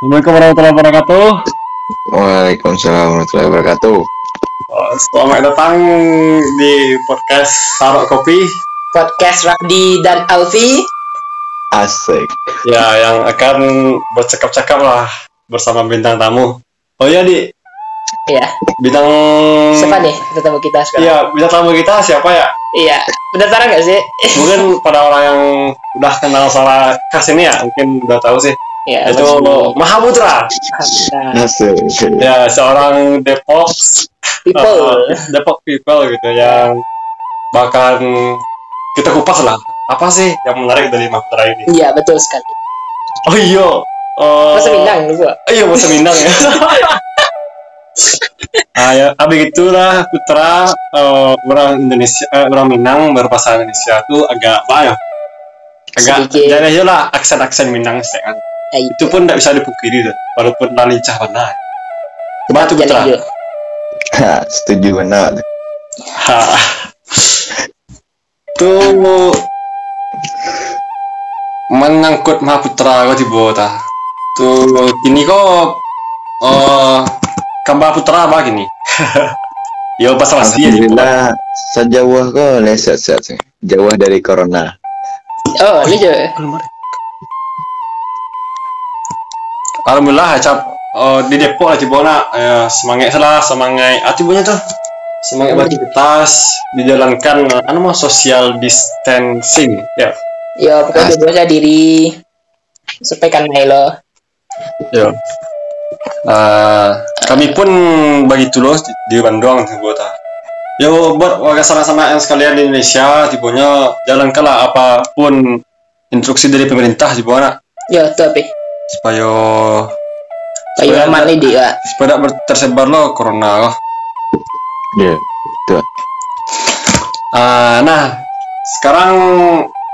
Assalamualaikum warahmatullahi wabarakatuh. Waalaikumsalam warahmatullahi wabarakatuh. Oh, Selamat datang di podcast Sarok Kopi. podcast Rafdi dan Alfi. Asik. Ya, yang akan bercakap-cakap lah bersama bintang tamu. Oh iya, Di. Iya. Bintang... Siapa nih ketemu kita sekarang? Iya, bintang tamu kita siapa ya? Iya. Pendaftaran nggak sih? Mungkin pada orang yang udah kenal sama Kas ini ya, mungkin udah tahu sih. Iya. Itu Mahaputra. Nah, Asik. Ya, seorang Depok people. uh, Depok people gitu yang bahkan kita kupas lah. Apa sih yang menarik dari Mahaputra ini? Iya betul sekali. Oh iya. Uh, Masa Minang dulu. Iya, bahasa Minang ya. ah, ya, abis itulah Putra eh, orang Indonesia, eh, orang Minang berbahasa Indonesia tuh agak apa ya? Agak jadi aja lah aksen-aksen Minang sih Itu pun tidak bisa dipungkiri tuh, walaupun lincah mana. Coba tuh Putra. setuju benar. Ha. Tuh mengangkut Mahaputra kau tiba ta. Tuh kini kau eh kamba putra apa gini? Yo bahasa pasti ya. Alhamdulillah sejauh kau leset-set sih. Jauh dari corona. Oh, ini juga. Alhamdulillah cap eh, di Depok lah Cibona eh, semangat lah semangat ah tibunya tuh semangat beraktivitas dijalankan eh, anu mah social distancing ya Ya pokoknya dua diri. Sampaikan lo. Ya. Eh, kami pun bagi tulos di, di Bandung buat Yo buat warga sama-sama yang sekalian di Indonesia, tipunya jalankanlah apa pun instruksi dari pemerintah di mana Ya tuh apa? Supaya Supaya aman nih dia. supaya tidak tersebar lo corona loh. Iya. Ah, nah sekarang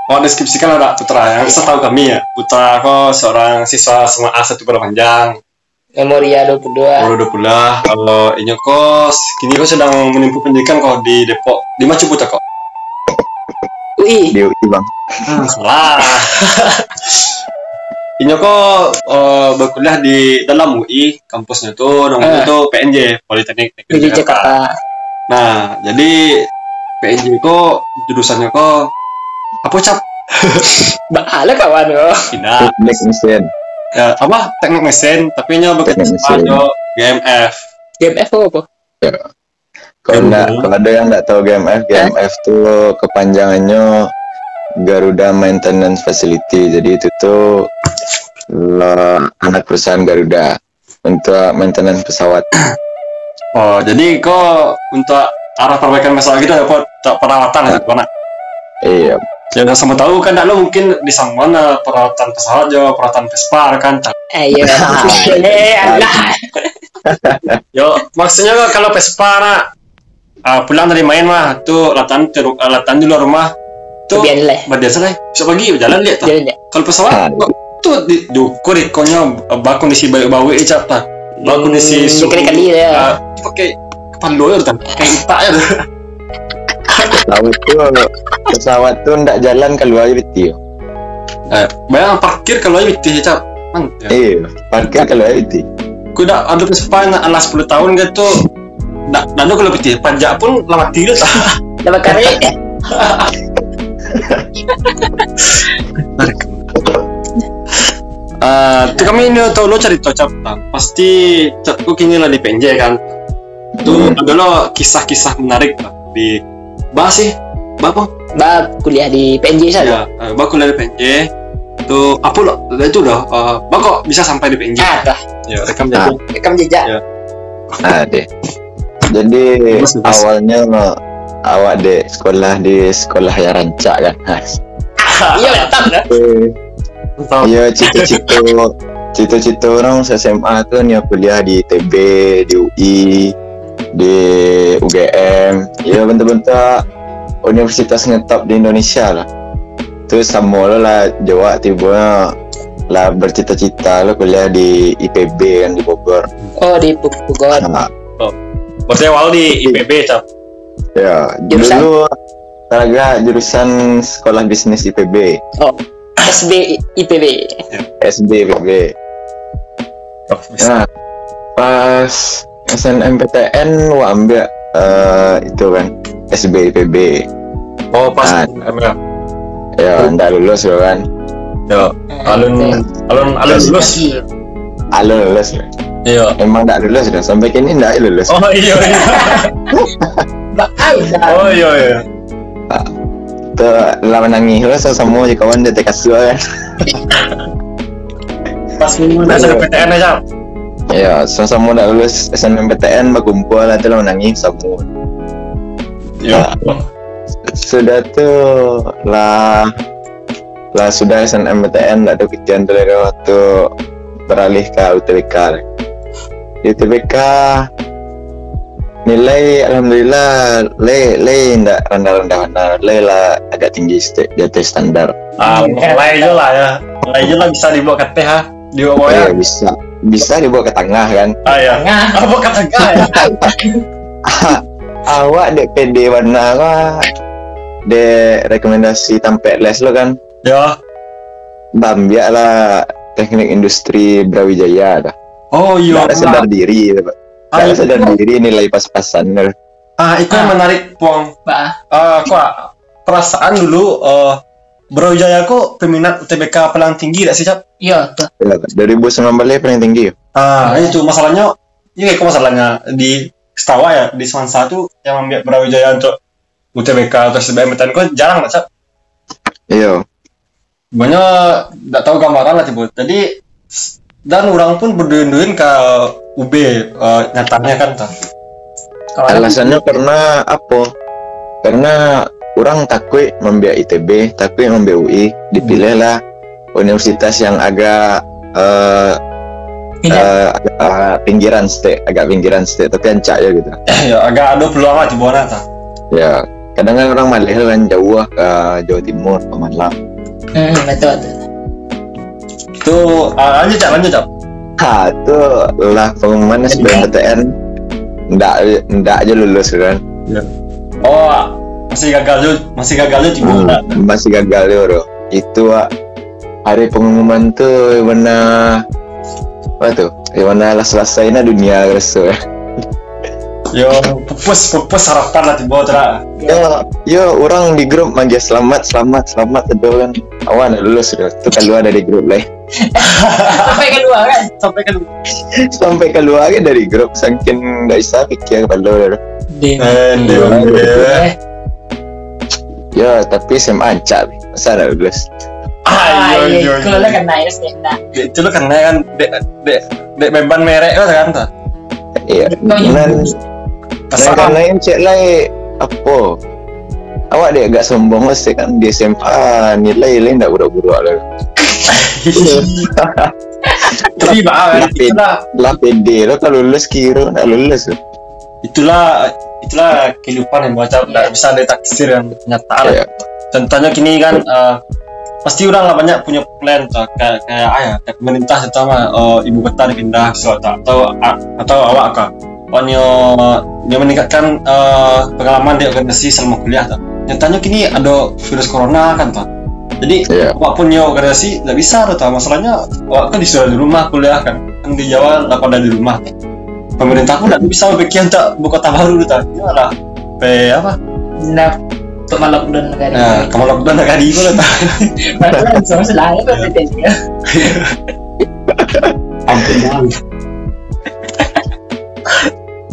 mau deskripsikan ada Putra yang setahu kami ya Putra kok seorang siswa SMA A satu panjang Memoria 22. Baru udah pula kalau ini kok kini kok sedang menempuh pendidikan kok di Depok di mana Ciputa kok UI. Di UI bang. salah ini kok eh, berkuliah di dalam UI kampusnya tuh namanya Eh. tuh PNJ Politeknik Negeri Di Jakarta. nah jadi PNJ kok jurusannya kok apa cap Bahala kawan lo. tidak Teknik mesin. ya, apa teknik mesin tapi mesin. sama GMF GMF apa? Kalau nggak, kalau ada yang nggak tahu GMF, GMF tuh kepanjangannya Garuda Maintenance Facility. Jadi itu tuh lo, anak perusahaan Garuda untuk maintenance pesawat. oh jadi kok untuk arah perbaikan masalah gitu dapat perawatan ya mana Iya. Ya udah sama tahu kan lo mungkin di mana perawatan pesawat juga perawatan Vespa kan. Ayo. Eh, alah. Yo maksudnya kalau Vespa nak ah, pulang dari main mah tuh latihan latihan di luar rumah tuh Biar lah. biasa lah bisa pergi jalan lihat. Jalan ya. Kalau pesawat Ah. tuh di dukur ikonnya bak kondisi baik bau eh cap lah. Bak kondisi Hmm, suhu. dikali-kali ya. pakai kepala lawyer kan kayak itak ya. Pesawat tuh pesawat tuh nggak jalan keluar biti. Eh, bayang parkir kalau aja biti cap. Man, ya. Iya, parkir keluar biti. Ku udah ada yang anak 10 tahun gitu. Nggak, nggak kalau biti pajak pun lama tidur Dapat kari. Ah, tuh kami ini tahu lo cari tocap pasti aku kini lah di PNJ kan tuh Hmm. ada lo kisah-kisah menarik lah di bahas sih bapak Bab kuliah di PNJ ya saja. uh, baku dari PNJ tuh apa lo itu udah uh, kok bisa sampai di PNJ Ah, dah. ya rekam Ah. jadi Rekam jejak. Nah, deh. Jadi Terus, terus. Awak dek sekolah di sekolah yang rancak kan. Iya, mantap dah. Entah. Iya cita-cita cita-cita orang SMA tuh nih kuliah di ITB, di UI, di UGM. Ya bentuk-bentuk universitas ngetop di Indonesia lah. Terus sama lo lah Jawa tiba lah bercita-cita lo kuliah di IPB kan di Bogor. Oh, di Bogor. Nah, Berarti awal di IPB cap ya Jurusan? dulu Taraga jurusan sekolah bisnis IPB, Oh, SB IPB. SB IPB. Oh. Nah, pas SNMPTN gua ambil eh, itu kan SBIPB. Oh, pas Ah. ML. Ya, ndak lulus gua kan. Ya, alun alun alun lulus. Alun lulus. Iya. Emang ndak lulus dah sampai kini ndak lulus. Oh iya iya. Bakal. Oh iya iya. Tuh lah menangis lah sama je kawan dia terkasut kan. Pas nak sampai PTN aja. Ya, sama-sama nak lulus SNMPTN berkumpul lah tu lah menangis sama. Iya. Sudah tu lah lah sudah SNMPTN tak ada kerjaan tu lagi waktu beralih ke UTBK. Di UTBK nilai alhamdulillah le le ndak rendah-rendah mana le lah agak tinggi di atas standar. Ah, mulai aja lah ya. Mulai aja lah bisa dibawa ke teh ha. Dibawa Ya, ya. bisa bisa dibawa ke tengah kan. Ah ya. Tengah. Apa kata kau ya? Awak dek PD warna apa? Dek rekomendasi tampek les lo kan? Ya. Bambiak lah teknik industri Brawijaya dah. Oh iya. Ada sadar diri, tidak Ah, ada itu- sadar diri nilai pas-pasan. Ah, itu yang menarik puang. Bah. Ah, aku ah, perasaan dulu eh Brawijaya aku peminat UTBK paling tinggi tak sih, Cap? Iya tuh. Ya, 2019 paling tinggi. Ah, itu masalahnya. Ini kok masalahnya di Setawa ya di Semansa tuh yang ambil Brawijaya untuk UTBK atau SBMPTN kok jarang tak, Cap? Iya. Banyak tidak tahu gambaran lah tiba. Jadi dan orang pun berduin-duin ke UB eh, nyatanya kan tak. Kalau Alasannya karena apa? Karena orang takut membiak ITB, takut membiak UI, dipilihlah universitas yang agak eh, tidak. eh, agak agak pinggiran state, agak pinggiran state, tapi ancak ya gitu. ya agak ada peluang lah di bawah tak. Ya, kadang kan orang malih kan jauh ke Jawa Timur, ke Malang. Hmm, betul betul. Itu ah, lanjut cap, lanjut cap. Ha, tu lah pengumuman SBMPTN ndak ndak aja lulus kan. Oh, masih gagal juga, masih gagal tiba. Hmm, masih gagal ya, bro. Itu ah, hari pengumuman tuh mana apa tuh? Mana lah selesainya dunia rasa. Yo, pupus pupus harapan lah tiba tera. Yo, yo orang di grup manggil selamat, selamat, selamat itu kan. Awan dah lulus sudah. Tu keluar dari grup lain. Sampai kedua kan. Sampai kan Sampai keluar kan dari grup saking nggak bisa pikir kalau dah. Eh, Ya, tapi SMA ancak. Masa dah lulus? Iya iya. Kalau lah kena ya Itu lo kena kan dek dek dek beban merek lo kan tak. Iya. Yang Dan Asal dan karena yang cek lain apa? Awak dia agak sombong lah kan di SMA nilai lain tak budak-budak lah. Tapi bah itulah Lah pede lo kalau lulus kira nak lulus. tu. itulah itulah kehidupan yang baca tidak bisa ditaksir yang nyata lah. Iya. Contohnya kini kan eh, pasti orang lah banyak punya plan tuh kayak kayak ah ya kayak pemerintah terutama eh, ibu kota dipindah so, tak atau atau awak kah Pokoknya dia meningkatkan eh, pengalaman di organisasi selama kuliah tak. Nyatanya kini ada virus corona kan tak. Jadi Iya. awak punya organisasi tidak bisa tuh tak. Masalahnya awak kan disuruh di rumah kuliah kan. Kan di Jawa lah pada di rumah. Tak. Pemerintah pun tidak bisa berpikir untuk buka kota baru tuh tak. Ini lah pe apa? Nah, untuk malam dan negara. Nah, kamu lockdown nak kali pun tak. Padahal sama kan betul dia. Ampun banget.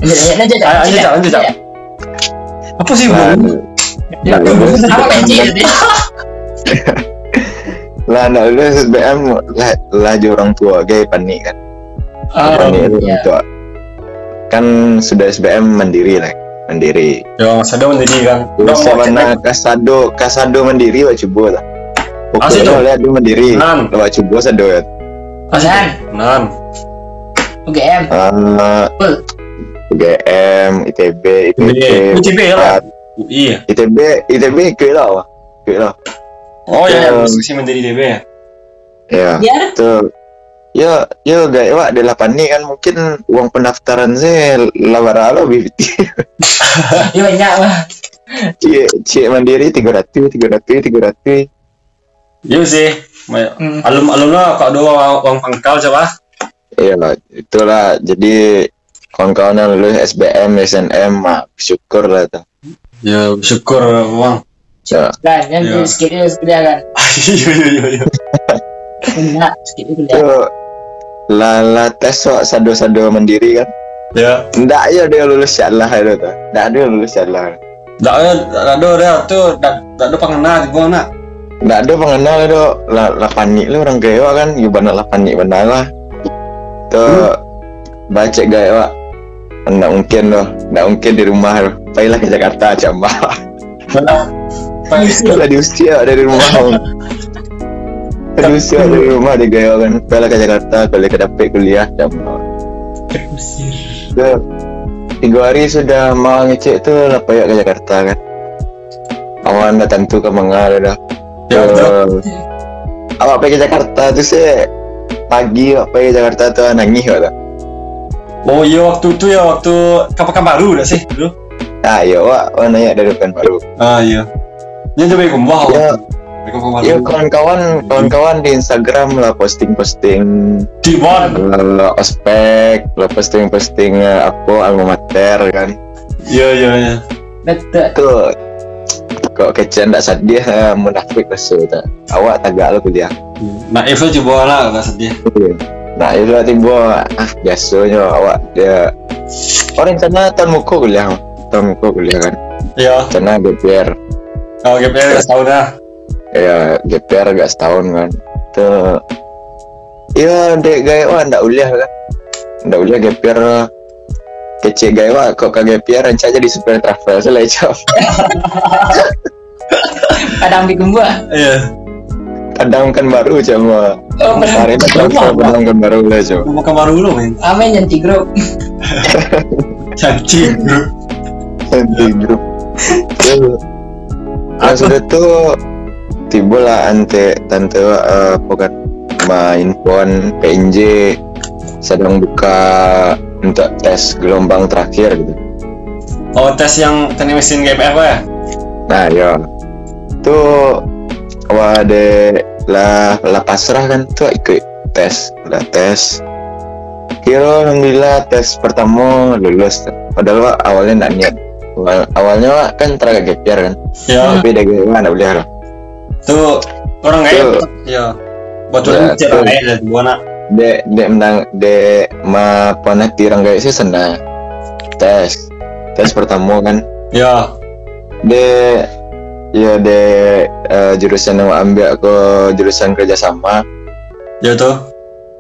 Lanjut, lanjut, Ah, lanjut, Cak. Apa sih nak lulus, Sama kecil dia. lah nak lulus SBM lah lah orang tua gay panik kan. Oh, panik orang iya. tua. Kan sudah SBM mandiri lah. Mandiri. Ya, masa dia mendiri kan. Dong, mana kasado kasado mandiri wak cuba lah. Asik Pokoknya tu. lihat dia mandiri. Nan. Wak cuba sado ya. Nan, Nan. UGM. Ah, Betul. UGM, ITB, ITB, UTB ya lah. UI ya. ITB, ITB ikut lah wah. Lah. Oh ya, Ya. ya. diskusi mendiri DB ya. Ya. Tu. Ya, ya gak wak dia lah panik kan mungkin uang pendaftaran saya lawara lo BPT. dia banyak lah. Cik, cik mandiri 300, 300, 300. Iya sih. Hmm. Alum alumnya kok ada uang, uang pangkal coba. Iya, itulah. Jadi kawan-kawan yang lulus SBM, SNM, mah syukur lah tuh. Ya syukur bang. Ya, Kan, kan Iya. skillnya kuliah kan. Iya iya iya. Enggak, itu lala tes wak sado-sado mandiri kan. Ya. Ndak ya dia lulus Allah itu tuh. Ndak dia lulus Allah. Tak ada tak ada dia tuh tak tak ada pengenal di mana. Ndak ada pengenal itu lah lah panik lu orang gaya kan. Ya benar lah panik benar lah. Tuh baca gaya Ndak mungkin loh. Ndak mungkin di rumah loh. Baiklah ke Jakarta coba. Lah diusir dari rumah. Diusir dari rumah di gaya kan. Baiklah ke Jakarta kalau ke dapet kuliah coba. Ke tiga hari sudah mau ngecek tuh lah payah ke Jakarta kan. Awan dah tentu ke Mangal dah. Ya. Tuh, awak pergi Jakarta tuh sih pagi awak pergi Jakarta tuh nangis kata. Oh iya waktu itu ya waktu kapan baru dah sih dulu. Ah iya awak awak nanya dari depan baru. Ah iya. Dia coba kembah. Ya. Kembah Ya baru. kawan-kawan kawan-kawan di Instagram lah posting-posting Tibon. lah ospek lah posting-posting eh, aku alma mater kan. Iya iya iya. Betul. Tuh kok kecen tak sedih eh, munafik rasa tak. Awak tagak kuliah. Nah Eva coba lah nggak sedih. Nah itu lah tiba ah biasanya awak dia orang sana tahun muka kuliah tahun muka kuliah kan Iya. sana GPR Oh GPR setahun dah. ya GPR agak setahun kan tuh ya dek gaya wah ndak uliah kan ndak uliah GPR kece gaya wah kok ke GPR rencana jadi super travel cok Kadang bikin gua. Iya. Kadang kan baru cuma Oh, hari travel kadang kan baru lah cok Mau baru dulu men. Amin nyanti grup. Cantik bro. di grup. Nah, sudah tuh tiba lah ante tante uh, bukan main phone PNJ sedang buka untuk tes gelombang terakhir gitu. Oh tes yang teknik mesin GPR apa ya? Nah ya tuh wah de lah lah pasrah kan tuh ikut tes lah tes kira alhamdulillah tes pertama lulus padahal Wak, awalnya nggak niat Awal- awalnya Wak, kan teraga GPR kan Ya. tapi dia gimana boleh lah Tuh orang gaya. Iya. Betul Ya, tuh. gaya dari buana. dek dek menang dek ma panah tirang gaya sih senang tes tes pertama kan Ya. dek ya dek eh, jurusan yang ambil ke jurusan kerjasama Ya tuh.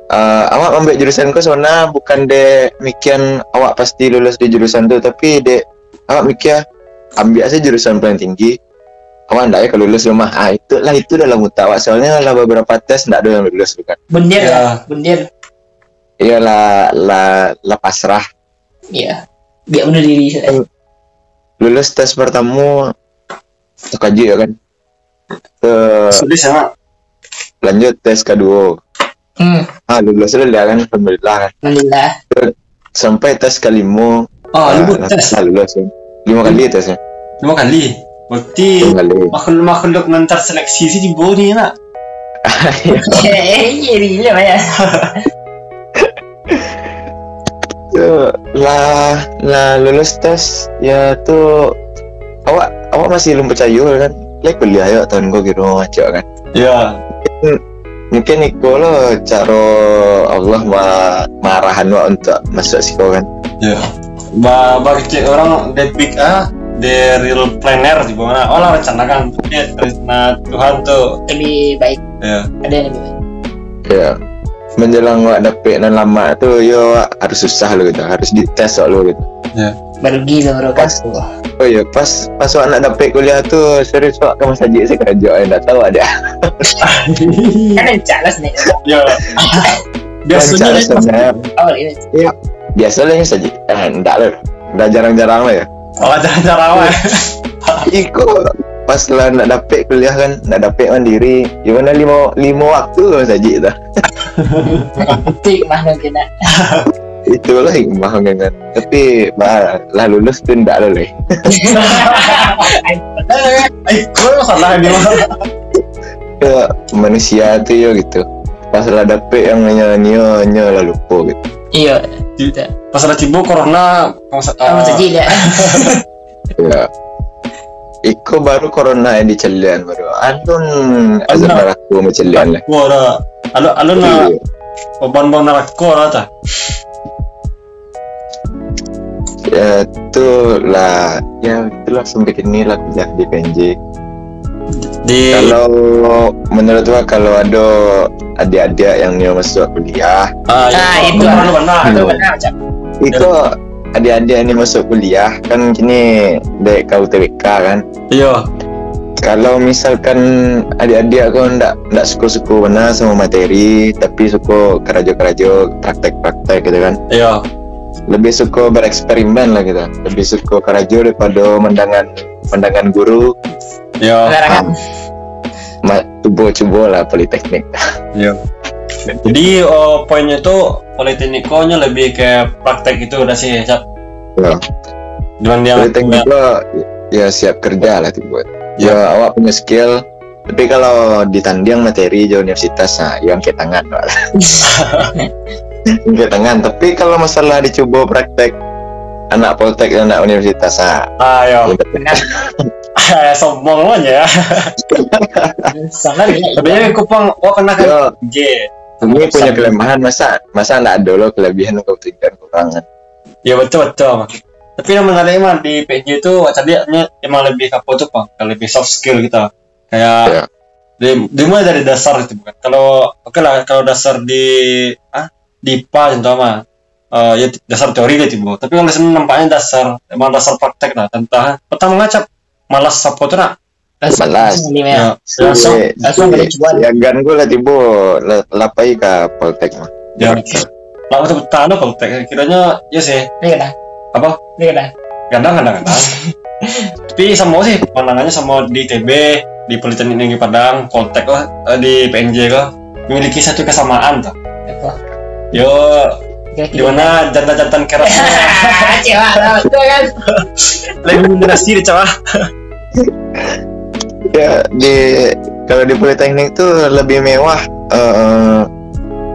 Eh, awak ambil jurusan ke sana bukan dek mikian awak pasti lulus di jurusan tu tapi dek awak mikir ambil aja jurusan paling tinggi awak ndak ya kalau lulus rumah ah itu lah itu dalam muta awak soalnya lah beberapa tes ndak ada yang lulus bukan Bendir Ya. ya. Bendir. iya lah lah lah pasrah Iya. Biar bunuh diri. saya. lulus tes pertama terkaji ya kan Ke- Sedih sama. lanjut tes kedua Hmm. ah lulus sudah kan alhamdulillah kan Alhamdulillah. sampai tes kelima Oh ah, lu buat tes ah, lulus kan. lima kali tesnya lima kali. Berarti makhluk makhluk mentar seleksi sih di bawah ni nak. Gila ya. Tuh, lah lah lulus tes ya tuh awak awak masih belum percaya kan lek kuliah ya tahun gua kira macam kan Ya. mungkin itu lo cara Allah ma marahan wa untuk masuk siko kan Ya. Ba bagi cek orang that big ah the real planner di mana. Oh lah rencanakan. Ya, nah Tuhan tuh. Lebih baik. Ya. Ada yang lebih baik. ya menjelang wak dapet dan lama tu yo harus susah lo gitu harus dites lo gitu Baru gila bro. Pas. Oh ya pas pas wak nak dapet kuliah tu serius wak ke masjid saya kerja yang tak tahu ada Kan encak lah sebenarnya. Ya. Biasanya ni sebenarnya. Awal ini. biasa lah yang saja eh, enggak lah udah jarang-jarang lah ya Oh cara-cara awal. Iko pas lah nak dapet kuliah kan nak dapet mandiri gimana lima lima waktu saja dah Tik mah mungkin nak. itulah yang mahal kan tapi bah, lah lulus tu enggak lah leh Eh, kau salah ni mah. ke manusia tu yo gitu pas lah dapet yang nanya nanya nanya lah lupa gitu Iya. Tidak. pas ada tiba corona masa- Kamu ah, sedih dah. ya Iko baru corona yang di celian baru alun azab Alun. aku mau celian lah ada alo alo na Iya. beban bang narako lah ta ya itu lah ya itulah sampai kini lah kuliah di PNJ di kalau menurut gua kalau ada adik-adik yang dia masuk kuliah ah, Ah, ya, itu benar lah. benar Itu. Iya. benar itu adik-adik ini masuk kuliah kan kini dek kau TBK kan. Iya. Kalau misalkan adik-adik aku ndak ndak suka-suka benar sama materi tapi suka kerajo-kerajo praktek-praktek gitu kan. Iya lebih suka bereksperimen lah kita. Lebih suka kerajo daripada mendangan pandangan guru. Iya. Larangan. ma- coba-coba lah politeknik. Iya. Jadi oh, poinnya tuh politeknikonya lebih ke praktek itu udah sih cap ya. dengan dia politeknik lo ya siap kerja lah tiba ya awak punya skill tapi kalau ditanding materi di universitas nah yang angkat tangan lah angkat tangan tapi kalau masalah dicoba praktek anak poltek dan anak universitas ah. Ah iya. Eh, sombong aja ya. Sangat. Ya. tapi ya kupang wah pernah kan G. Ini punya kelemahan masa masa nggak ada lo kelebihan kau tinggal kekurangan ya betul betul. Tapi yang menarik mah di PJ itu tadi emang lebih ke apa tuh pak. Lebih soft skill kita kayak Ya. di- dimulai dari dasar itu bukan? Kalau oke lah kalau dasar di ah di IPA contoh mah eh, ya dasar teori deh tiba tapi kalau di sini nampaknya dasar emang dasar praktek lah tentang pertama ngacap malas tuh nak Balas. Ini ya memang. langsung Si- langsung si- ada cuan. si Agan gue lah tiba la- lapai ke poltek mah ya lah untuk tahu praktek kiranya ya sih Ini kena. apa Ini kena. kadang kadang kadang tapi sama sih pandangannya sama di TB di Politeknik Negeri Padang Poltek lah eh, di PNJ lah memiliki satu kesamaan tuh? Yo gimana jantan-jantan kerasnya Cewek betul kan? lebih mendominasi di cawah ya di kalau di politeknik tuh lebih mewah eh,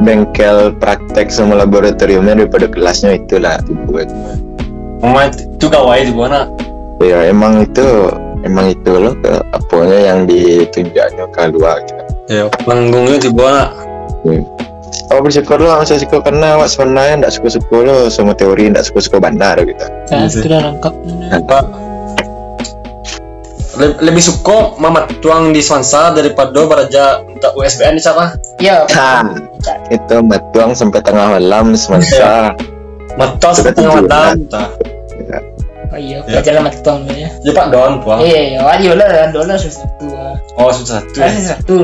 bengkel praktek sama laboratoriumnya daripada kelasnya itulah tiba Mama itu gawai di mana? Ya emang itu emang itu loh ke apanya yang ditunjuknya keluar gitu. ya panggungnya di mana Oh bersyukur lo, saya syukur karena awak sebenarnya tidak suka-suka lo sama teori, tidak suka-suka bandar gitu. Nah, sudah lengkap. Pak Le- lebih suka mama tuang di Swansa daripada beraja untuk USBN di siapa? Iya. Ha, itu matuang sampai tengah malam semasa. Matos tengah malam. Oh iya, Ya. pelajaran mata tuang ya. Ya Pak Don, Pak. Iya, iya, wajib lah, dolar susah satu. ah. Oh, sudah satu. Masih satu.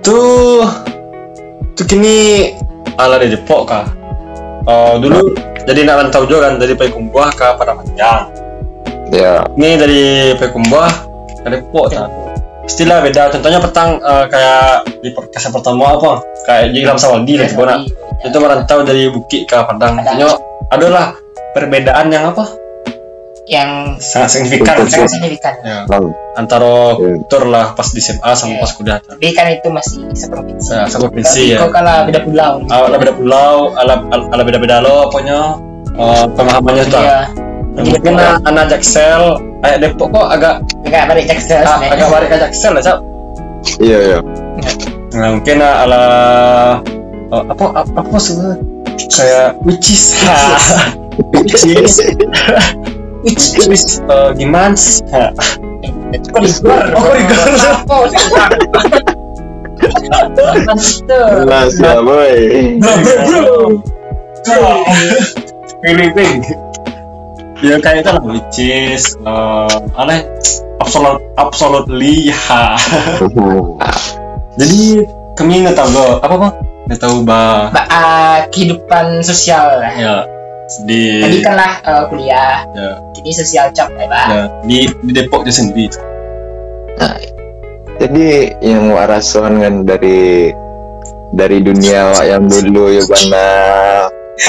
Tuh kini ala di Depok kah? Oh, dulu jadi nak rantau juga kan dari Payakumbuh ke Padamanjang. Ya, Ini dari Payakumbuh ke Depok tak? Istilah beda. Contohnya petang eh, kayak di perkasa pertama apa? Kayak di Ilham Sawaldi lah nak. Itu merantau dari Bukit ke Padang. Padang. Adalah perbedaan yang apa? Yang Sangat signifikan. Betul. sangat signifikan. Ya. lalu Antara Ya. kultur lah pas di SMA sama Ya. pas kuliah. Tapi kan itu masih seprovinsi. Ya, seprovinsi, ya. Kok kalah beda pulau. ala beda pulau, ala ala beda beda lo pokoknya eh, pemahamannya tuh. Iya. Mungkin anak anak Jaksel, kayak Depok kok agak Agak balik Jaksel. ah, agak balik ke Jaksel lah, Cap. iya iya. Nah, mungkin ah, ala eh, apa apa, apa sih kayak which is which is which eh, gimana sih? Ha. Kok luar? Oh. Jelas ya boy. Keliling. Ya kayak itu lah which is eh, aneh absolute absolutely ha. Jadi kami nggak tahu apa bang? Nggak tahu bah Ba- ah, kehidupan sosial lah. ya di Tadi kan lah eh, kuliah, ya, jadi sosial cap ya, Pak. ya, di di Depok dia sendiri. Jadi yang wak rasakan kan dari dari dunia wak yang dulu ya mana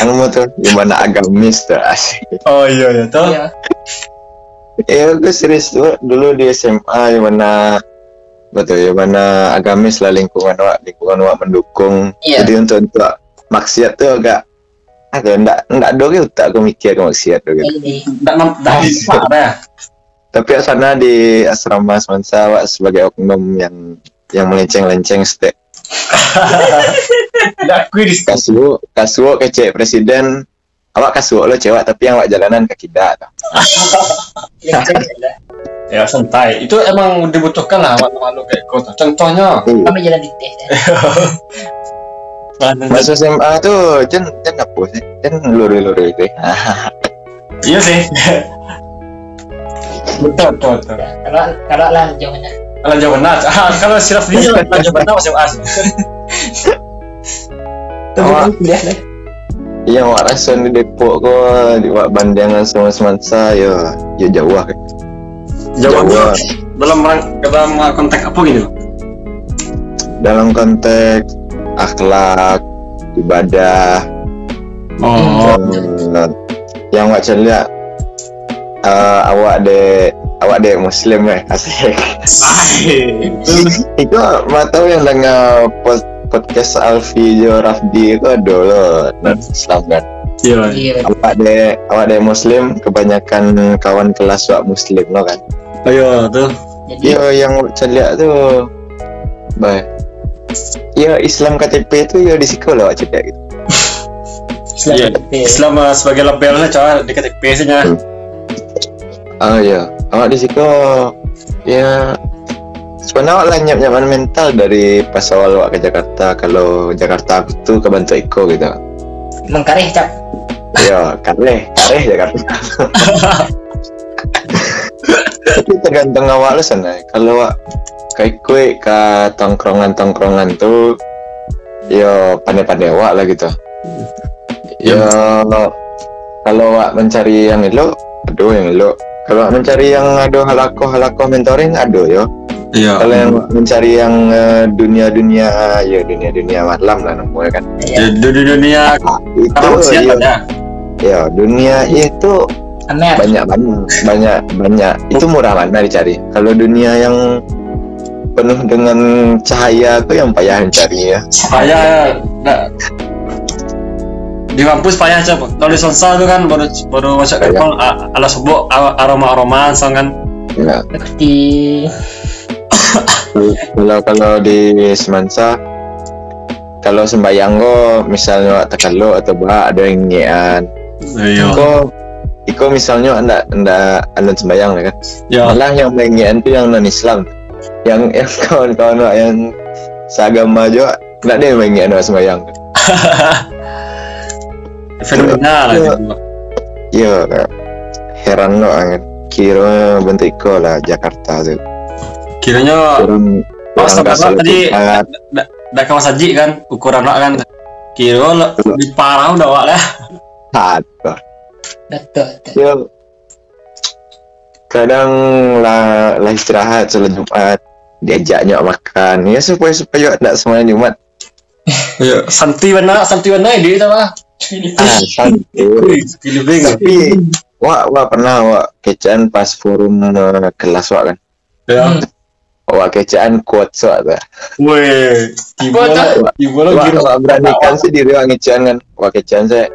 anu tuh yang mana agamis tuh asik. Oh iya ya toh. Iya. Ya gue serius tuh dulu di SMA yang mana betul ya mana agamis lah lingkungan wak lingkungan wak mendukung Iya. jadi untuk untuk maksiat tuh agak agak ndak ndak do ke tak aku mikir ke maksiat tuh gitu. Nggak nam- nggak nampak dah. tapi sana di asrama semansa wak sebagai oknum yang yang melenceng-lenceng step Nggak akui di kasuo kasuo kecek presiden awak kasuo lo cewek tapi yang awak jalanan kaki dak Ya. Ya santai. Itu emang dibutuhkan lah malu-malu kayak kau tuh. Contohnya. Kami jalan di teh. Masa SMA tuh jen jen apa sih? Jen luri-luri itu. Iya sih. betul betul betul. Kalau kalau lah jauhnya. Kalau jawaban nah, ah, kalau silap dia kalau jawaban nah masih as. Dulu kuliah lah. Iya, wak rasa di Depok kok di wak bandangan sama semansa ya ya jauh lah. Jawabannya dalam rang- dalam konteks apa gitu? Dalam konteks akhlak, ibadah, Oh. dan yang wak lihat eh, awak de awak de muslim eh asik. Itu tahu yang dengar pod, podcast Alfi Jo Rafdi itu ada loh non Islam kan. Iya. Iya. awak de awak de muslim kebanyakan kawan kelas wak muslim lo kan Ayo tuh. Jadi yo yang lihat tuh bah ya Islam KTP itu ya di lah wak cakap gitu Iya. Islam iya. Islam uh, sebagai labelnya coba di KTP sih nya. oh ya awak di situ ya sebenarnya awak lah nyiap nyaman mental dari pas awal wak ke Jakarta kalau Jakarta aku tuh kebantu Iko gitu mengkareh cap. ya kareh kareh Jakarta tapi tergantung awak lu sana kalau awak kayak kue ke tongkrongan tongkrongan tuh ya pandai-pandai awak lah gitu. Ya kalau awak mencari yang elo aduh yang elo kalau awak mencari yang ada halako halako mentoring aduh yo. Iya. kalau yang mencari yang eh, dunia-dunia ya dunia-dunia malam lah namanya kan? Di di dunia itu ya, ya dunia itu Amer. banyak banyak banyak banyak. Itu murah mana dicari? Kalau dunia yang penuh dengan cahaya itu yang payah dicari ya Saya nggak di kampus payah coba. Kalau di Sonsa tuh kan baru baru masuk Payah. kapal a- ala sebut aroma aroma sang kan. ya. Seperti kalau kalau di semansa kalau sembayang kok misalnya tekalo atau bah ada yang ngean Iya. kok Iko misalnya anda anda anda sembayang kan Ya. malah yang mengean itu yang non Islam yang yang kawan-kawan yang seagama juga nggak yang mengean wak sembayang Fenomena lah Iya. Kak. heran lo kan. Kira bentuk iko lah Jakarta tuh. Kiranya Orang Oh, kasih tadi dah kawan saji kan ukuran lah kan. Kira lah di parah udah wak lah. Betul. Ya. Kadang lah, lah istirahat sholat Jumat. Diajaknya makan. Ya supaya supaya tidak semuanya Jumat. Iya, santi mana santi mana dia itu lah. ah santai tapi wah wah pernah wah kecaan pas forum eh, kelas wah kan? Ya. wah kecaan kuat soal tuh Weh, tiba lah, tiba lah wah, beranikan sih diri wah ngecehan kan? Wah kecaan saya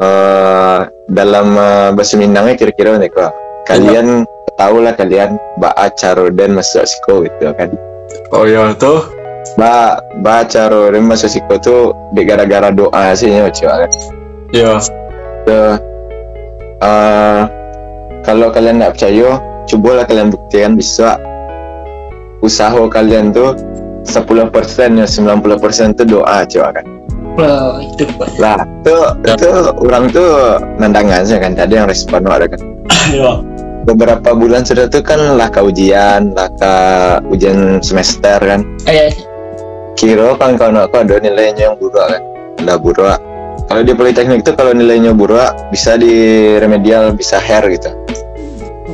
eh dalam eh, bahasa Minangnya kira-kira nih kok kalian tahu lah kalian caroden masuk siko gitu kan Oh iya tuh. ba baca caroden masuk siko tuh di gara-gara doa sih ya coba kan Iya. Tuh, eh kalau kalian nggak percaya cobalah kalian buktikan bisa usaha kalian tuh 10% ya 90% tuh doa coba kan Oh, itu lah tuh Ya. tuh orang tuh nandangan sih kan ada yang respon ada kan. Beberapa bulan sudah tuh kan lah ke ujian lah ke ujian semester kan. Eh, kira kan kalau aku ada nilainya yang buruk kan? Lah buruk. Kalau di politeknik tuh kalau nilainya buruk bisa di remedial bisa hair gitu.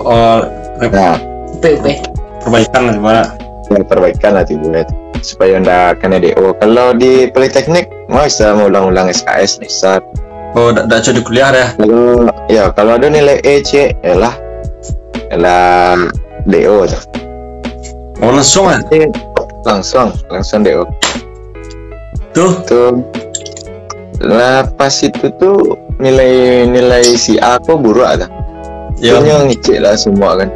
Oh, nah. UP UP. perbaikan lah gimana? ya perbaikan lah tiba supaya ndak kena DO kalau di politeknik mau bisa ulang-ulang SKS bisa Oh, dah dah di kuliah dah. kalau ya kalau ada nilai E C ya lah. Lah DO Oh langsung. Eh, langsung langsung deh Tuh. tuh. Lah pas itu tuh nilai nilai si A kok buruk ada Ya. Punya ngecek lah semua kan.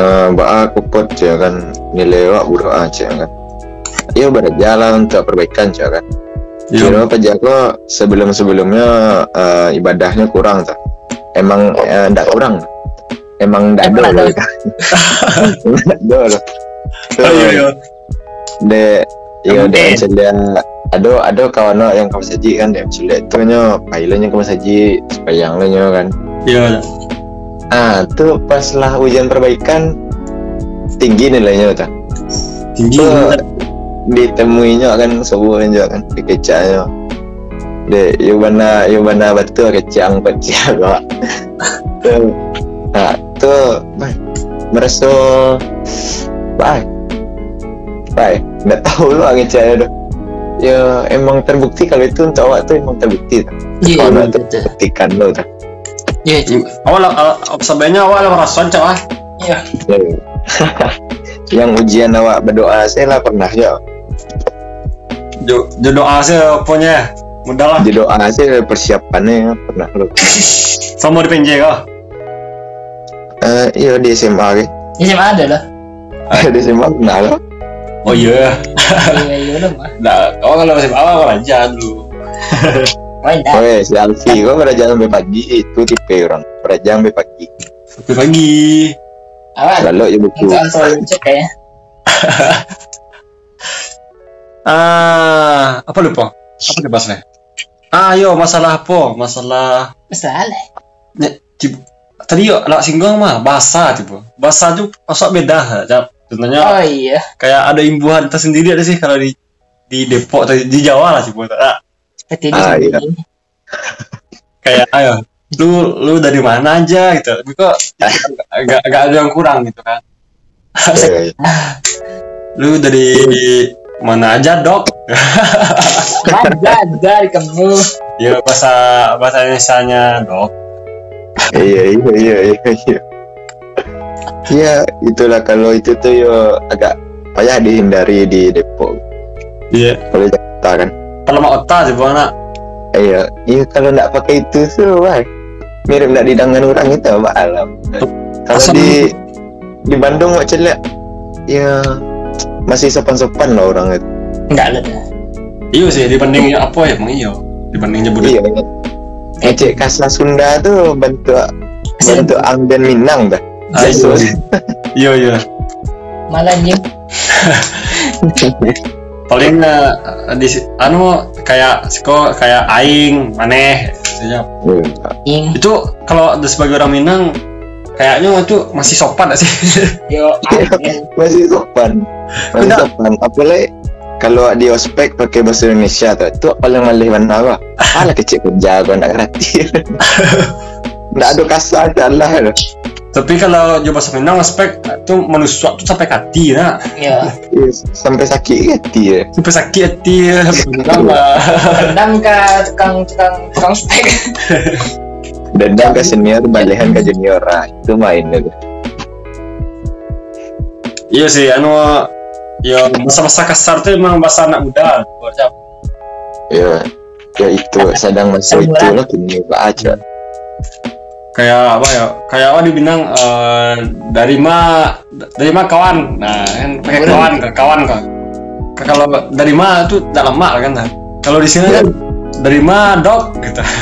Eh, Mbak A kupot ya kan. Nilai wak buruk aja kan. Ya berjalan untuk perbaikan ya kan Ya. Kira apa jago sebelum sebelumnya ibadahnya kurang tak emang eh, ndak kurang. Emang ndak Emang ada loh ndak ada. Loh Oh, iya, iya. de ya Emang de celia ada ada kawan nak yang kamu saji kan de celia itu nya pilotnya kamu saji supaya yang lainnya kan. Iya. ah tuh pas lah ujian perbaikan tinggi nilainya tak Tinggi. Tuh, ditemuinya kan semuanya kan dikecaknya de yo mana yo mana batu kecang kecil kok nah tuh bah, merasa baik baik nggak tahu lo kecaknya tuh ya emang terbukti kalau itu untuk awak tuh emang terbukti tak? Iya, Kalau itu betul. buktikan lo tak Iya. Awal awal sebenarnya awal merasa cak ah. Iya. Ya. yang ujian awak berdoa saya lah pernah ya Jo jo doa sih punya. Mudah lah. doa saya persiapannya pernah lo Sama di penjara kah? Eh, iya di SMA Ini SMA ada lah. di SMA pernah lo Oh iya. Iya, iya lah mah. Nah, kau kalau masih awal kau aja dulu. Oke, si Alfi, gua belajar sampai pagi itu tipe orang belajar sampai pagi. Sampai pagi. Awal. Lalu ya buku. Cek kayaknya. Ah, apa lupa? Apa dibahasnya? Ah, yo masalah apa? Masalah Masalah. Ya, tiba, tadi yuk lah singgung mah bahasa tiba bahasa tuh masuk beda jap contohnya Oh iya. kayak ada imbuhan tersendiri ada sih kalau di di Depok atau di Jawa lah tiba tak Seperti ini. Ah, iya. kayak ayo lu lu dari mana aja gitu tapi kok agak agak ada yang kurang gitu kan Eh, lu dari mana aja dok Ada, dari kamu. ya bahasa bahasa Indonesia dok Iya, iya, iya, iya, iya. Iya, itulah kalau itu tuh yo agak payah dihindari di Depok. iya Kalau Jakarta kan. kalau mau otak tiba anak Iya, iya kalau nggak pakai itu tuh, wah, mirip nggak didangan orang itu, Pak Alam. Kalau di di Bandung mak celak, ya masih sopan-sopan lah orang itu. Enggak ada. iya sih dibanding apa ya emang iya dibanding nyebut Iya. Ngecek kasa Sunda tuh bentuk bentuk ang dan Minang dah. Ah, Jason. iya iya Malah anjing. paling eh, di si- anu kayak siko kayak aing maneh ya. Iya. itu kalau ada sebagai orang Minang kayaknya itu masih sopan gak sih Yo. Masih sopan. Udah. sopan. Apalagi kalau di ospek pakai bahasa Indonesia tuh, itu paling malih mana apa? Alah kecil kerja kau nak ngerti. Nggak ada kasar adalah. tapi kalau jauh bahasa Minang aspek itu manusia tuh sampai kati nah Iya. Sampai sakit hati ya. sampai sakit hati Minang lah Rendam ke tukang tukang tukang spek. Dendam ke senior, balihan ke junior. Ah, itu main dulu. iya sih anu ya bahasa-bahasa kasar tuh emang bahasa anak muda. Ya, ya itu sedang masuk itu lah kini aja. kayak apa ya kayak apa di Minang eh, dari ma dari ma kawan. Nah kan pakai kawan ke kawan kan kalau dari ma itu dalam mak kan nah. kalau di sini kan dari ma dok gitu.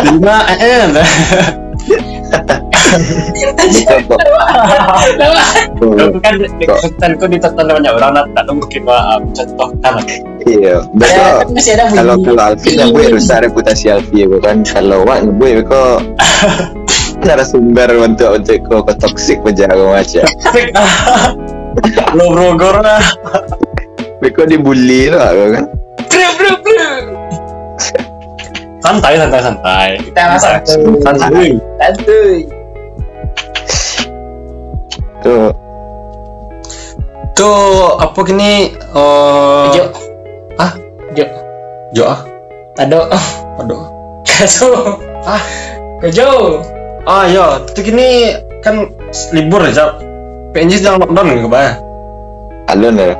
Dari ma eh eh Oh, kan kok ditonton banyak orang nah, tak mungkin mah mencontohkan lah. Iya, Ya, betul. ada Kalau kalau Alfi ngebuat rusak reputasi Alfi ya kan. Kalau Wak ngebuat kok narasumber untuk untuk toksik aja kau macam. lo brogor lah Kau dibully lah kan. Bru, bru, bru. santai santai santai Kita masak santai Santuy. Tuh, tuh apa gini eh Jo. Ah? Jo. Jo ah Tado. aduh Kaso. Ah. Kejo. ah ya itu gini kan libur ya Cap. PNJ sedang lockdown ke bah? Alun ya.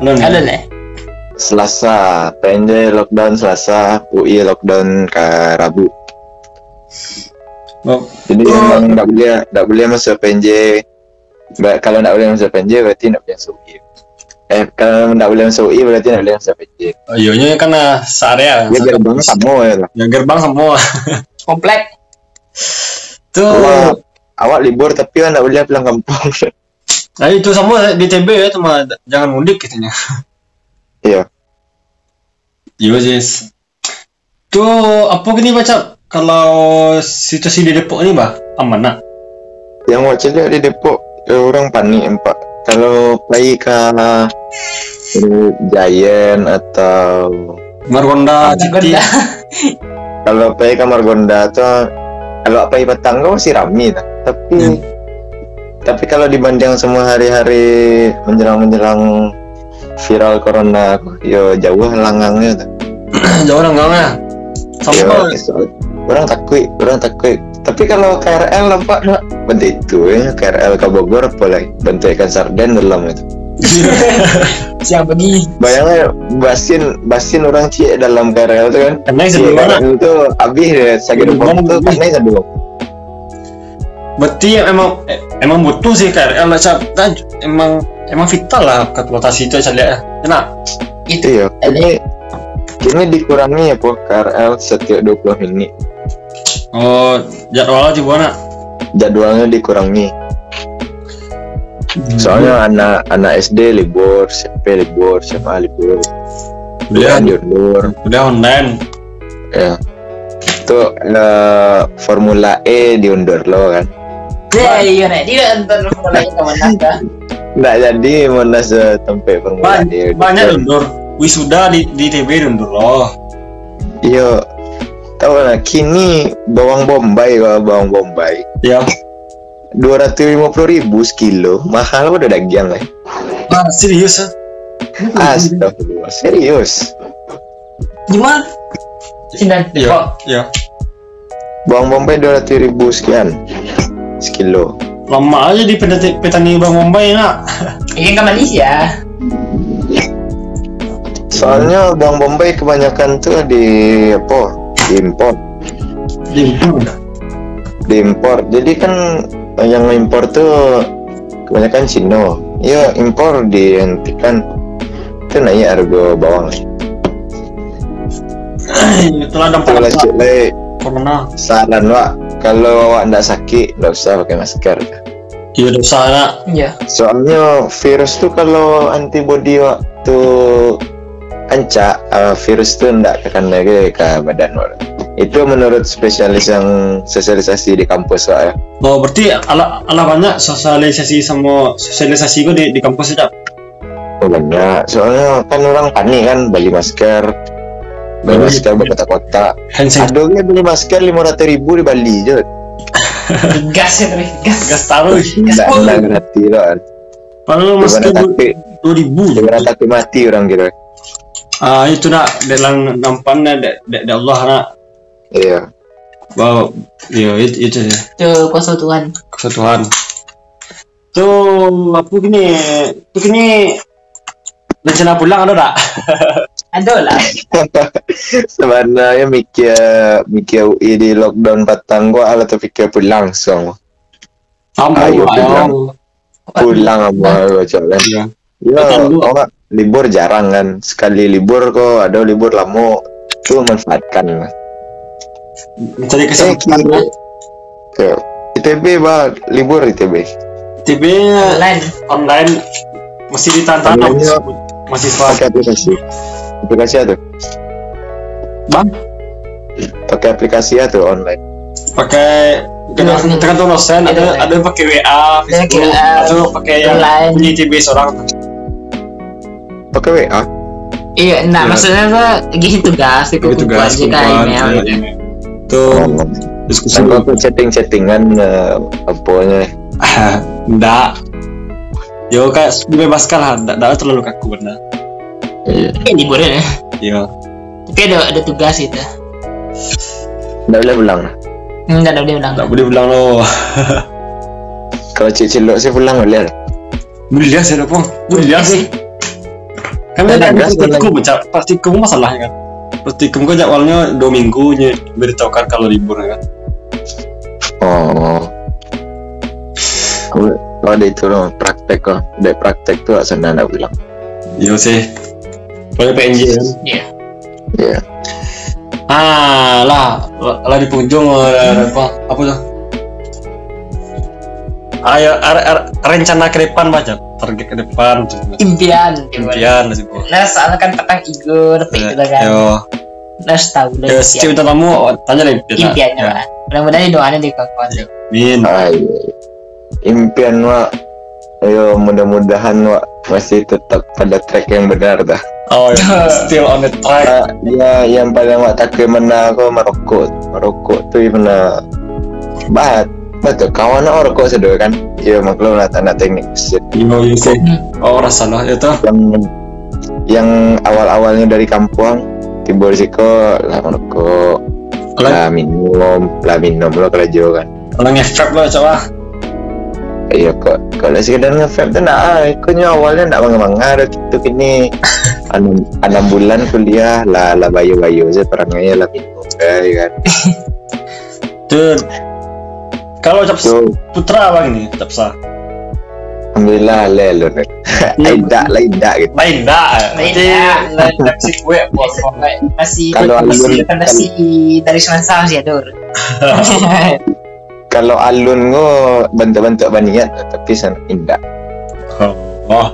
Alun ya? Ada lah. Selasa, PNJ lockdown Selasa, UI lockdown ke Rabu. Oh, Jadi Oh. emang nggak boleh nggak boleh masuk PNJ. Kalau nggak boleh masuk PNJ berarti nggak boleh masuk UI. Eh kalau nggak boleh masuk UI berarti nggak boleh masuk PNJ. oh, iyonya kan uh, searea. Ya gerbang sama ya lah. Ya gerbang semua. Komplek. Tuh. Awak, awak libur tapi kan nggak boleh pulang kampung. Nah itu sama di TB ya cuma jangan mudik katanya. Iya. Iya sih. Tuh apa gini baca kalau situasi di Depok ini bah aman nah. Yang waktu lihat di Depok orang panik empat. Kalau pergi ke eh, Giant atau Margonda, Citi. Margonda. kalau pergi ke Margonda tuh kalau pergi petang kau masih ramai tak? Tapi Hmm. tapi kalau dibanding semua hari-hari menjelang-menjelang viral corona, yo jauh langangnya tuh. Jauh orang ya. Orang takut, orang takut. Tapi kalau KRL nampak nak bentuk itu ya KRL ke Bogor lagi bentuk ikan sarden dalam itu. Siang pergi. Bayangnya basin basin orang cie dalam KRL itu kan. karena sebelum itu habis deh sakit Sebelum mana itu karena itu Berarti emang emang butuh sih KRL lah Cap. Kan emang emang vital lah transportasi itu saya lihat. Enak. Itu. Iya, ini ini dikurangi ya po KRL setiap 20 menit. Oh jadwalnya di mana? Jadwalnya dikurangi. Soalnya anak anak SD libur, SMP libur, SMA libur, kuliah kuliah diundur. kuliah online. Ya. Itu eh, Formula E diundur lo kan. Ya, iya nih. Tidak nonton mulai ke mana dah. Nggak jadi Monas tempe Formula E. banyak undur. Wisuda di di TB undur loh. Iya. Tahu lah, kini bawang bombay kalau bawang bombay Ya. dua ratus lima puluh ribu sekilo mahal udah dagian lah Ah, serius ah. Astagfirullah serius Gimana? Sindan. Iya. Kok Iya. bawang bombay dua ratus ribu sekian sekilo Lama aja di petani, petani Bang Bombay nak. ingin ke Malaysia? soalnya bawang bombay kebanyakan tuh di apa diimpor Diimpor. diimpor jadi kan yang impor tuh kebanyakan Cino ya impor dihentikan itu naik harga bawang. Itulah dampak lanjut saran wa kalau awak ndak sakit nggak usah pakai masker. Iya dosa nak. Iya. Soalnya virus tuh kalau antibody waktu ancak uh, virus tuh ndak akan lagi ke badan orang. Itu menurut spesialis yang sosialisasi di kampus Wak, ya. Oh berarti ala ala banyak sosialisasi sama sosialisasi gue di di kampus aja. Oh, banyak. Soalnya kan orang panik kan beli masker. Beli masker ke kota-kota. Hand sanitizer. Aduh, beli masker lima ratus ribu di Bali je. Gas ya terus. Gas. Gas taruh. Nggak nggak gratis loh. Padahal masker tapi dua ribu. gimana tapi mati orang kira. Ah itu nak dalam nampannya dari Allah nak. Iya. Wow, iya itu itu sih. Tuh kuasa Tuhan. kesatuan. Tuh apa gini? Tuh gini rencana pulang ada tak? Ada lah. Sebenarnya mikir mikir UI di lockdown patang gua ala terfikir pulang semua. Sama Ayo, ayo. Pulang sama gua coba. Iya. Ya, Bu. orang libur jarang kan. Sekali libur kok ada libur lama tuh manfaatkan. Mencari Eh, kesempatan. kira. Ke ITB bah libur ITB. TB Online. online masih ditantang Online-nya mahasiswa. Pakai aplikasi. Aplikasi apa tuh? Bang, Pakai aplikasi apa tuh online. pakai tergantung dosen ada ada yang pakai WA, Facebook, atau pakai yang punya TB seorang. Pakai WA. Iya, nah maksudnya tuh ngisi tugas, Itu tugas aja kan email gitu. Tuh Oh. diskusi. Kan gua chatting-chattingan eh, apanya. Enggak. Yo kayak dibebaskan lah, enggak enggak terlalu kaku benar. Iya. Liburan ya. Iya. Tapi ada ada tugas itu. Nggak boleh pulang. Enggak ada dia bilang. Enggak boleh bilang lo. Kalau cik cilok sih pulang boleh. Mulia sih dong, mulia sih. Kan Ada ada gas dan praktikum, Cak. praktikum masalahnya kan. Praktikum kan jadwalnya dua minggu nya beritahukan kalau libur kan. Oh. Kalau kalau ada itu loh, praktek kok. Dari praktek tuh senang nak bilang. Iya sih. Soalnya PNJ kan. Iya. Iya. Ah lah, lah di penghujung ada apa? Apa tuh? Ayo, ar- ar- rencana ke depan baca, target ke depan, Impian. impian sih bu. Nah, soalnya kan petang Igor, gitu kan. Yo, Nah, tahu yo, lah si impian. utamamu tanya lah impian. impiannya Ya, lah. Mudah-mudahan doanya di kawan Min. Impian wa ayo mudah-mudahan wa masih tetap pada track yang benar dah. Oh, ya. still on the track. Ah, ya yang paling wa takut mana aku merokok. Merokok tuh mana bat. Betul, kawan nak rokok sedih kan? Ya maklum lah tanda teknik mesin. Yo, yo sih. Oh, rasalah itu. Yang yang awal-awalnya dari kampung timbul risiko lah merokok, Kalau lah minum, lah minum lo kerja kan. kalau ngefek lo coba. Iya kok kalau sekedar nge-vape tuh nah ikutnya awalnya nak bangga-bangga ada gitu kini enam enam bulan kuliah lah lah bayu-bayu aja perangnya lah minum ya kan Tuh. Kalau cap so putra apa ini? Capsa. alhamdulillah le lo nih tidak lah tidak gitu Lain. Lain Jadi dah. lain taksi kue bos. Masih Kalau alun- masih dari semasa sih Adur. kalau alun go bentuk-bentuk baniat tapi sana indah Oh,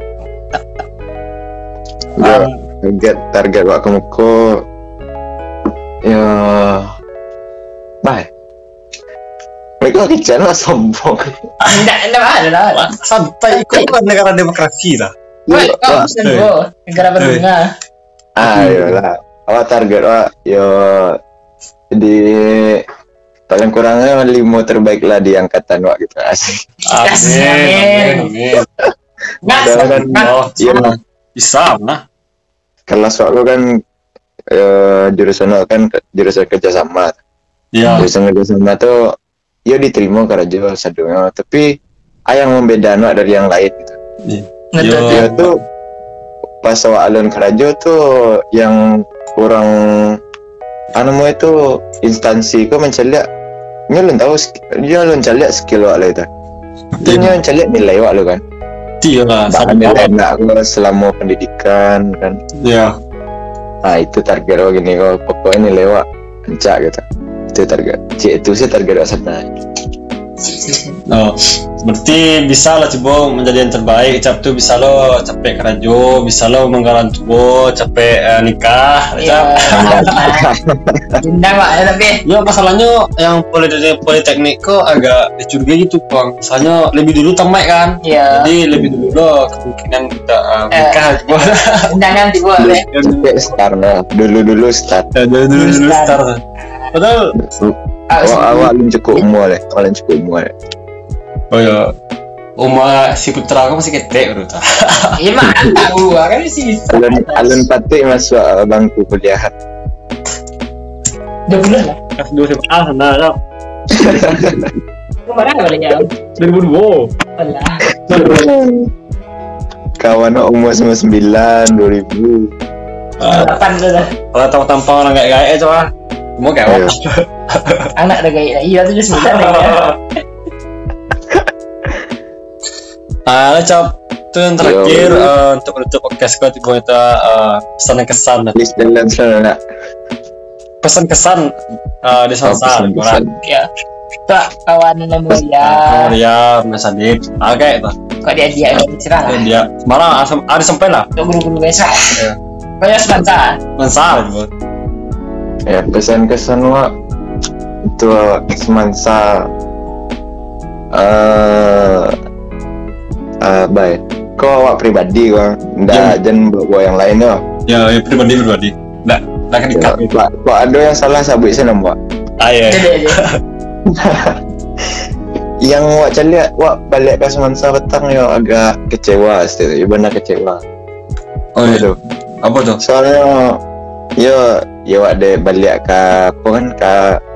Go, target target wak kemuko ya bye mereka kecil lah sombong. Enggak, enggak ada lah. Wah, santai. Ikut kan negara demokrasi lah. Wah, kau Wah, gua negara berbunga. ayo lah awak target wak yo di paling kurangnya lima terbaik lah di angkatan wak gitu. Asik. Amin, amin, amin. Kan nggak. Oh, iya. Bisa nah. kelas wak lu kan eh, jurusan kan jurusan kerjasama. Ya, jurusan kerjasama tuh ya diterima kerja sadunya tapi ada yang membedakan wak dari yang lain gitu. Ngetot. Yo. dia tuh pas awak alun kerajo tuh yang kurang anu mau itu instansi kau menceliak nyalun tahu nyalun celiak skill wak lah itu. Dia nyalun celiak nilai wak lu kan? Iya lah. bahkan nilai enggak aku selama pendidikan kan. Ya, nah itu target wak gini kau pokoknya nilai wak encak gitu itu target itu sih target sana oh, berarti bisa lah coba menjadi yang terbaik. Cap tuh bisa lo capek kerajo, bisa lo menggaran tubuh, capek eh, nikah. Iya. Cap. Undang pak, ya, tapi Ya masalahnya yang politeknik politeknik kok agak dicurigai gitu bang. Misalnya lebih dulu tamat kan. ya Jadi lebih dulu lo kemungkinan kita uh, Eh. nikah coba. undangan tiba deh. Sampai start lah dulu dulu start dulu dulu dulu start. Padahal awak awak belum cukup umur deh awak belum cukup umur deh oh ya Uma si putra aku masih ketek bro ta. Iya mah tahu kan sih. alun alun patut masuk bangku kuliah Dua bulan lah. Kelas dua SMA sana lah. Kemarin apa lagi ya? 2002. Alah. kawan umur sembilan sembilan dua ribu Delapan tu dah. Kalau tahu tampang orang kayak kayak coba. Mau kayak apa? Anak dah gaya. Iya tu just sembilan lagi. ya. Ah, cap. Itu yang terakhir eh, untuk menutup podcast kau tiba kita uh, pesan kesan nak pesan kesan uh, di Oh, sana pesan-pesan. Ya. Tak kawan yang Oh mulia. ya, Mas Adit. Ah, kayak itu. Kau dia dia yang cerah lah. Dia marah asam ada sampai lah. Untuk guru-guru biasa. Ya. Kau yang sebentar. Ya pesan kesan wak itu awak semansa eh uh, baik kau awak pribadi kau ndak jangan bawa yang lain kau Ya, ya pribadi pribadi. Nggak, nggak kan dikat. Pak, Pak ada yang salah sabuk sana mbak. Ah ya. Jadi aja. Yang wak caliat wak balik ke semansa petang yo agak kecewa sih, ya benar kecewa. Oh iya. Apa tuh? Soalnya yo yo wak de balik ke apa kan ke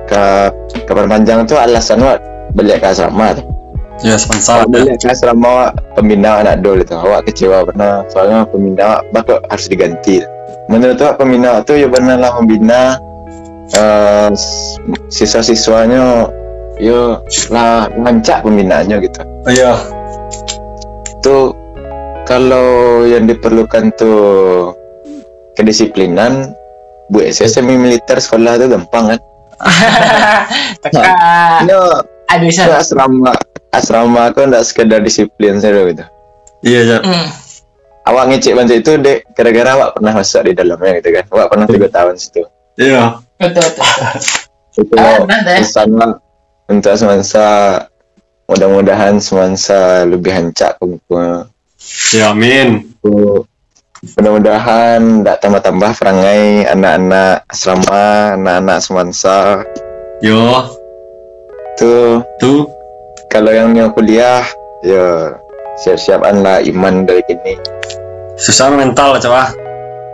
ke ke Perpanjang tu alasan wak balik ke asrama tu. Ya sponsor. Boleh ke asrama awak pembina anak dol itu. Awak kecewa pernah soalnya pembina awak bakal harus diganti. Menurut awak pembina tu ya benar lah membina uh, siswa-siswanya ya lah lancak pembinaannya gitu. Iya. Tuh kalau yang diperlukan tuh kedisiplinan bu SSM militer sekolah tu gampang kan? Teka. No, Aduh, itu asrama asrama aku ndak sekedar disiplin saja gitu. Iya, Cak. Hmm. awak ngecek bantu itu dek gara-gara awak pernah masuk di dalamnya gitu kan awak pernah tiga tahun situ Iya. Betul, betul. itu Ah, eh. pesannya untuk semasa mudah-mudahan semasa lebih hancak kumpul Ya, amin. Mudah-mudahan tidak tambah-tambah perangai anak-anak asrama anak-anak semansa Yo, tuh tuh. kalau yang yang kuliah ya siap-siapan lah iman dari gini Susah mental, coba.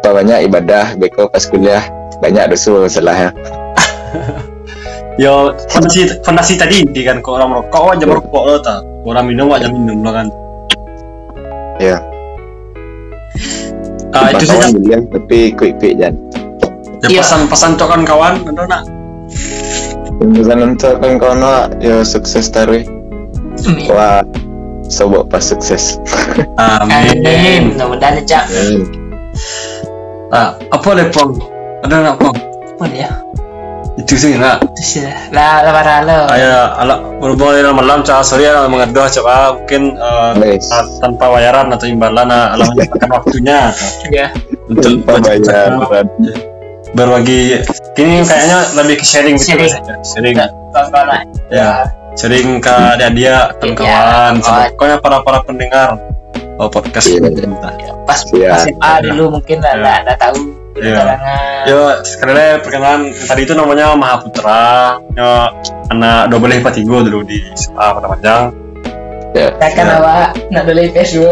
banyak ibadah beko pas kuliah banyak dosa masalahnya Yo, fondasi fondasi tadi di kan kok orang merokok aja merokok lo ta. Orang minum aja minum lo kan. ya Ah, itu saja. kawan kuliah tapi quick-quick jangan Ya, Iya. pesan-pesan tuh kan kawan, ada nak. Pesan untuk kawan-kawan awak ya sukses taruh Amin. wah sobat pas sukses Amin. Amin. Mudah-mudahan ya, Cak. Ah, apa le pong? Ada nak pong? Apa dia? Itu sih ya. Lah, lah, lah, lah. Ayah, ala berhubung dengan malam cah sorry ya mengaduh coba mungkin eh, ta- tanpa bayaran atau imbalan ah, ala menyempatkan waktunya Ya. untuk bayaran. berbagi kini kayaknya lebih ke sharing gitu Sharing. sharing ya sharing ke dia dia Iya, sama kawan. pokoknya para para pendengar oh, podcast Iya. ini kita Pas Iya. SMA dulu mungkin lah, Iya. lah, Iya. Kalangan. Yo, sekali lagi perkenalan tadi itu namanya Mahaputra, yo, anak double lipat tiga dulu di SMA Kota Panjang. Takkan Iya. awak nak dulu IPS dulu.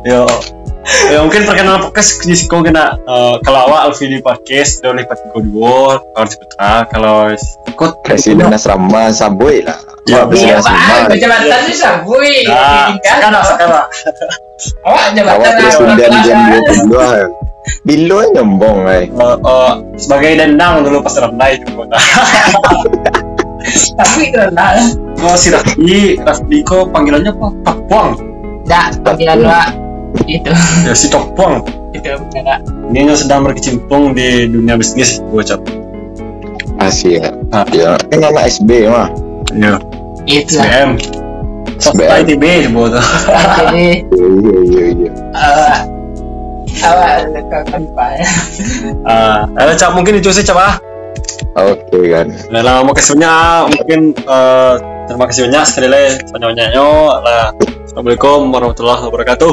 Yo, yo mungkin perkenalan podcast di Siko kena eh, kalau awak Alfi di podcast double lipat tiga dua, kalau di Putra, kalau ikut presiden asrama sabui lah presiden Iya, Pak. asrama Jabatan tu sabui. Nah, sekarang sekarang Awak jabatan awak presiden jam 22 bilo nyombong eh Eh, eh, sebagai dendang dulu pas rendai itu kota. Tapi itu lah. Oh si Rafli, Rafli kok panggilannya apa? Topuang. Tak, panggilan awak. Itu. Ya si Topuang. Itu benar. Ini yang sedang berkecimpung di dunia bisnis gue cap. Asia Ah. ya kan anak SB mah Iya. Itu. SBM. SBM. ITB. Jadi, iya iya iya awak awak kawan Pak. Ah, ada cap mungkin itu sih cap ah. oke kan Nah, lah mau kasihnya mungkin eh, terima kasih banyak sekali lagi lah. Assalamualaikum warahmatullahi wabarakatuh.